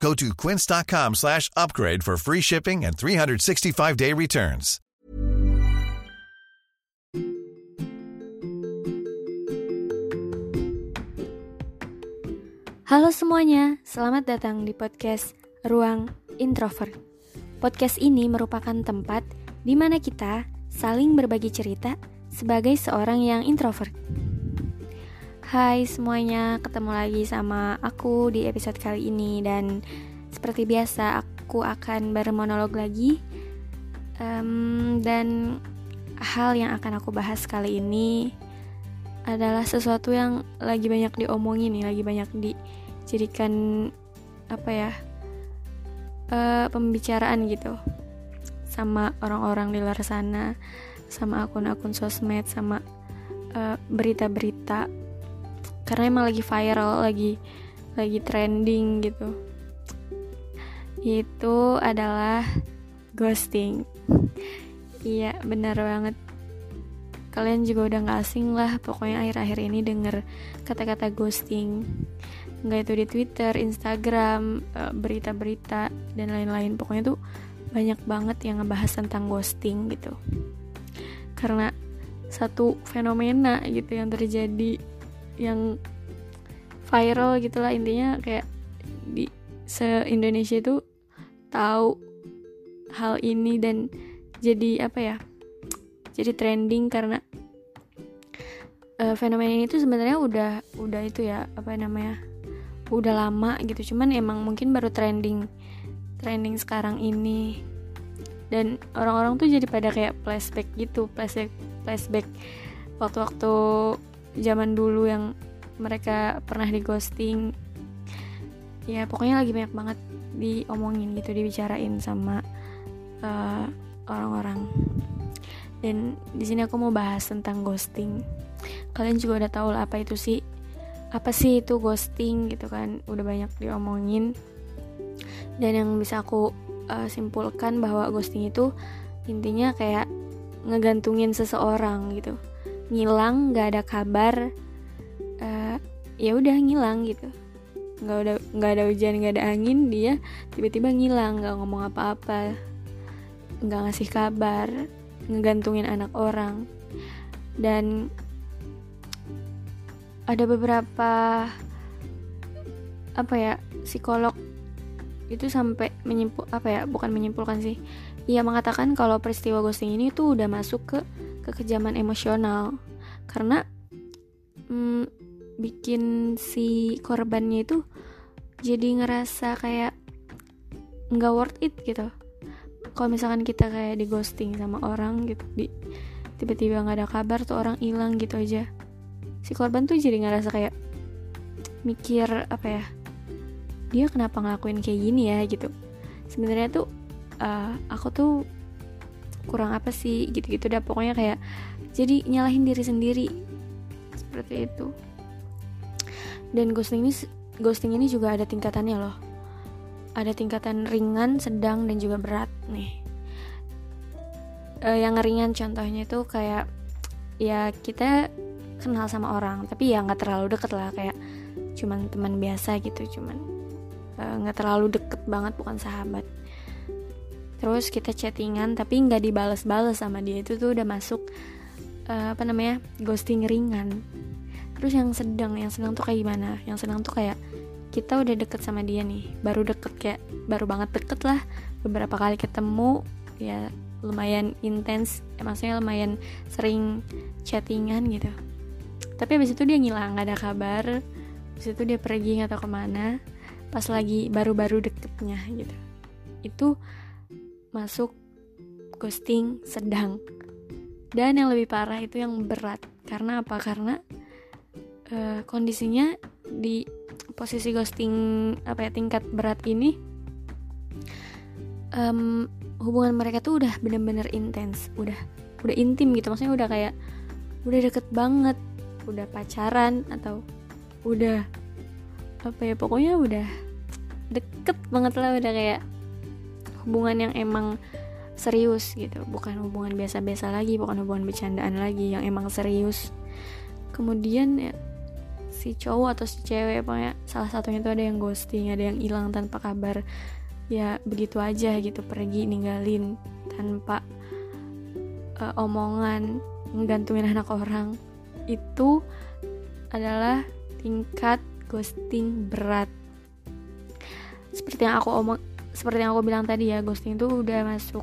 Go to quince.com slash upgrade for free shipping and 365-day returns. Halo semuanya, selamat datang di podcast Ruang Introvert. Podcast ini merupakan tempat di mana kita saling berbagi cerita sebagai seorang yang introvert. Hai semuanya, ketemu lagi sama aku di episode kali ini dan seperti biasa aku akan bermonolog lagi um, dan hal yang akan aku bahas kali ini adalah sesuatu yang lagi banyak diomongin nih, lagi banyak dijadikan apa ya uh, pembicaraan gitu sama orang-orang di luar sana, sama akun-akun sosmed, sama berita eh, berita-berita. Karena emang lagi viral, lagi lagi trending gitu. Itu adalah ghosting. Iya, benar banget. Kalian juga udah gak asing lah pokoknya akhir-akhir ini denger kata-kata ghosting. Nggak itu di Twitter, Instagram, eh, berita-berita dan lain-lain. Pokoknya tuh banyak banget yang ngebahas tentang ghosting gitu. Karena satu fenomena gitu yang terjadi yang viral gitulah intinya kayak di se Indonesia itu tahu hal ini dan jadi apa ya jadi trending karena uh, fenomena ini tuh sebenarnya udah udah itu ya apa namanya udah lama gitu. Cuman emang mungkin baru trending trending sekarang ini. Dan orang-orang tuh jadi pada kayak flashback gitu flashback flashback waktu-waktu zaman dulu yang mereka pernah di ghosting ya pokoknya lagi banyak banget diomongin gitu dibicarain sama uh, orang-orang. Dan di sini aku mau bahas tentang ghosting. Kalian juga udah tahu lah apa itu sih apa sih itu ghosting gitu kan udah banyak diomongin. Dan yang bisa aku uh, simpulkan bahwa ghosting itu intinya kayak ngegantungin seseorang gitu ngilang nggak ada kabar uh, ya udah ngilang gitu. Nggak ada nggak ada hujan nggak ada angin dia tiba-tiba ngilang nggak ngomong apa-apa nggak ngasih kabar ngegantungin anak orang. Dan ada beberapa apa ya psikolog itu sampai menyimpul apa ya bukan menyimpulkan sih. Ia mengatakan kalau peristiwa ghosting ini tuh udah masuk ke kekejaman emosional. Karena hmm, bikin si korbannya itu jadi ngerasa kayak nggak worth it gitu. Kalau misalkan kita kayak di ghosting sama orang gitu di tiba-tiba nggak ada kabar tuh orang hilang gitu aja. Si korban tuh jadi ngerasa kayak mikir apa ya dia kenapa ngelakuin kayak gini ya? gitu. Sebenarnya tuh uh, aku tuh kurang apa sih gitu-gitu dah. Pokoknya kayak jadi nyalahin diri sendiri. Seperti itu. Dan ghosting ini ghosting ini juga ada tingkatannya loh. Ada tingkatan ringan sedang dan juga berat nih. Uh, yang ringan contohnya tuh kayak ya kita kenal sama orang tapi ya nggak terlalu deket lah. Kayak cuman teman biasa gitu cuman Eh, nggak uh, terlalu deket banget bukan sahabat terus kita chattingan tapi nggak dibales-bales sama dia. Itu tuh udah masuk uh, apa namanya ghosting ringan. Terus yang sedang yang sedang tuh kayak gimana? Yang sedang tuh kayak kita udah deket sama dia nih. Baru deket kayak baru banget deket lah. Beberapa kali ketemu ya lumayan intens ya, maksudnya lumayan sering chattingan gitu. Tapi abis itu dia ngilang nggak ada kabar. Abis itu dia pergi nggak tahu ke mana. Pas lagi baru-baru deketnya gitu. Itu masuk ghosting sedang. Dan yang lebih parah itu yang berat. Karena apa? Karena uh, kondisinya di posisi ghosting apa ya tingkat berat ini um, hubungan mereka tuh udah bener-bener intens. Udah udah intim gitu. Maksudnya udah kayak udah deket banget. Udah pacaran atau udah apa ya pokoknya udah deket banget lah. Udah kayak hubungan yang emang serius gitu. Bukan hubungan biasa-biasa lagi bukan hubungan bercandaan lagi yang emang serius. Kemudian ya si cowok atau si cewek pokoknya salah satunya itu ada yang ghosting ada yang hilang tanpa kabar. Ya begitu aja gitu pergi ninggalin tanpa uh, omongan menggantungin anak orang. Itu adalah tingkat ghosting berat. Seperti yang aku omong seperti yang aku bilang tadi ya ghosting itu udah masuk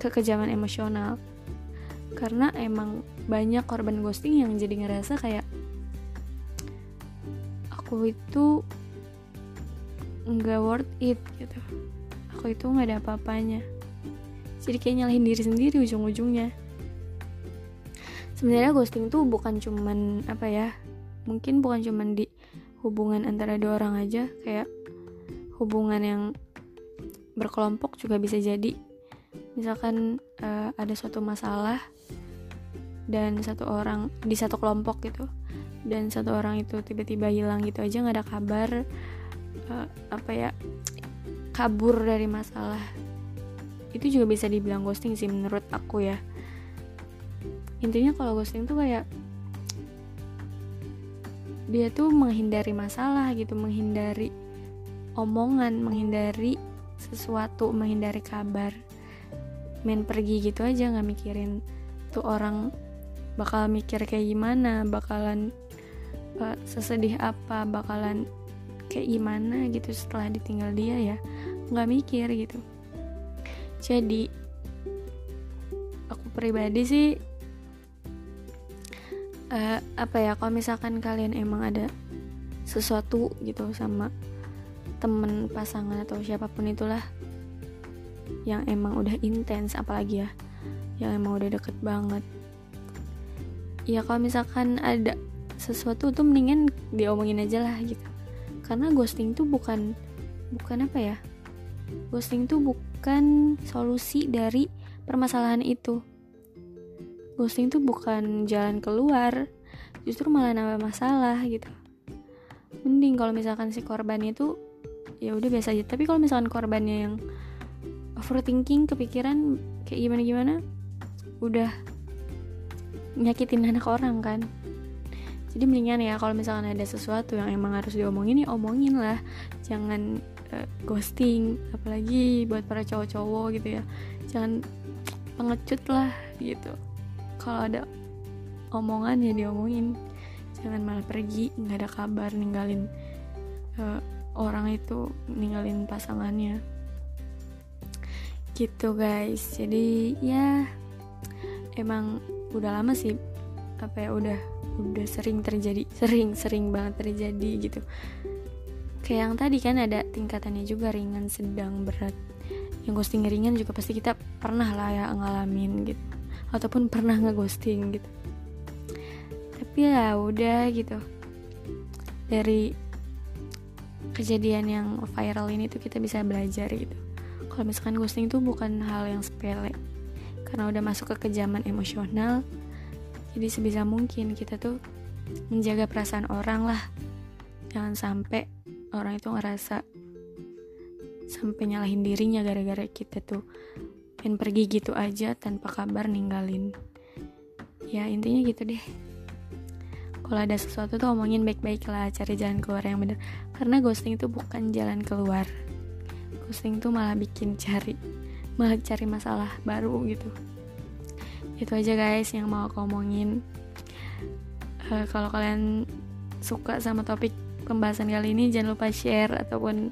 ke kejaman emosional. Karena emang banyak korban ghosting yang jadi ngerasa kayak aku itu nggak worth it gitu. Aku itu nggak ada apa-apanya. Jadi kayak nyalahin diri sendiri ujung-ujungnya. Sebenarnya ghosting tuh bukan cuman apa ya mungkin bukan cuman di hubungan antara dua orang aja kayak hubungan yang berkelompok juga bisa jadi. Misalkan uh, ada suatu masalah dan satu orang di satu kelompok gitu dan satu orang itu tiba-tiba hilang gitu aja nggak ada kabar uh, apa ya kabur dari masalah. Itu juga bisa dibilang ghosting sih menurut aku ya. Intinya kalau ghosting tuh kayak dia tuh menghindari masalah gitu menghindari omongan menghindari sesuatu menghindari kabar main pergi gitu aja nggak mikirin tuh orang bakal mikir kayak gimana bakalan uh, sesedih apa bakalan kayak gimana gitu setelah ditinggal dia ya. Nggak mikir gitu. Jadi aku pribadi sih uh, apa ya kalau misalkan kalian emang ada sesuatu gitu sama temen pasangan atau siapa pun itulah yang emang udah intens apalagi ya yang emang udah deket banget. Ya kalau misalkan ada sesuatu tuh mendingan diomongin aja lah gitu. Karena ghosting tuh bukan bukan apa ya ghosting tuh bukan solusi dari permasalahan itu. Ghosting tuh bukan jalan keluar justru malah nambah masalah gitu. Mending kalau misalkan si korban itu ya udah biasa aja. Tapi kalau misalkan korbannya yang overthinking kepikiran kayak gimana gimana udah nyakitin anak orang kan. Jadi mendingan ya kalau misalkan ada sesuatu yang emang harus diomongin ya omongin lah. Jangan uh, ghosting apalagi buat para cowok-cowok gitu ya. Jangan pengecut lah gitu. Kalau ada omongan ya diomongin. Jangan malah pergi nggak ada kabar ninggalin uh, orang itu ninggalin pasangannya. Gitu guys. Jadi ya emang udah lama sih apa ya udah udah sering terjadi sering sering banget terjadi gitu. Kayak yang tadi kan ada tingkatannya juga ringan sedang berat. Yang ghosting ringan juga pasti kita pernah lah ya ngalamin gitu. Ataupun pernah ngeghosting gitu. Tapi ya udah gitu. Dari kejadian yang viral ini tuh kita bisa belajar gitu. Kalau misalkan ghosting itu bukan hal yang sepele karena udah masuk ke kejaman emosional jadi sebisa mungkin kita tuh menjaga perasaan orang lah. Jangan sampai orang itu ngerasa sampai nyalahin dirinya gara-gara kita tuh pengen pergi gitu aja tanpa kabar ninggalin. Ya intinya gitu deh. Kalau ada sesuatu tuh omongin baik-baik lah cari jalan keluar yang bener karena ghosting itu bukan jalan keluar. Ghosting tuh malah bikin cari malah cari masalah baru gitu. Itu aja guys yang mau aku omongin. Uh, kalau kalian suka sama topik pembahasan kali ini jangan lupa share ataupun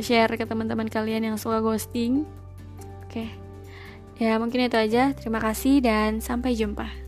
share ke teman-teman kalian yang suka ghosting. Oke. Okay. ya mungkin itu aja. Terima kasih dan sampai jumpa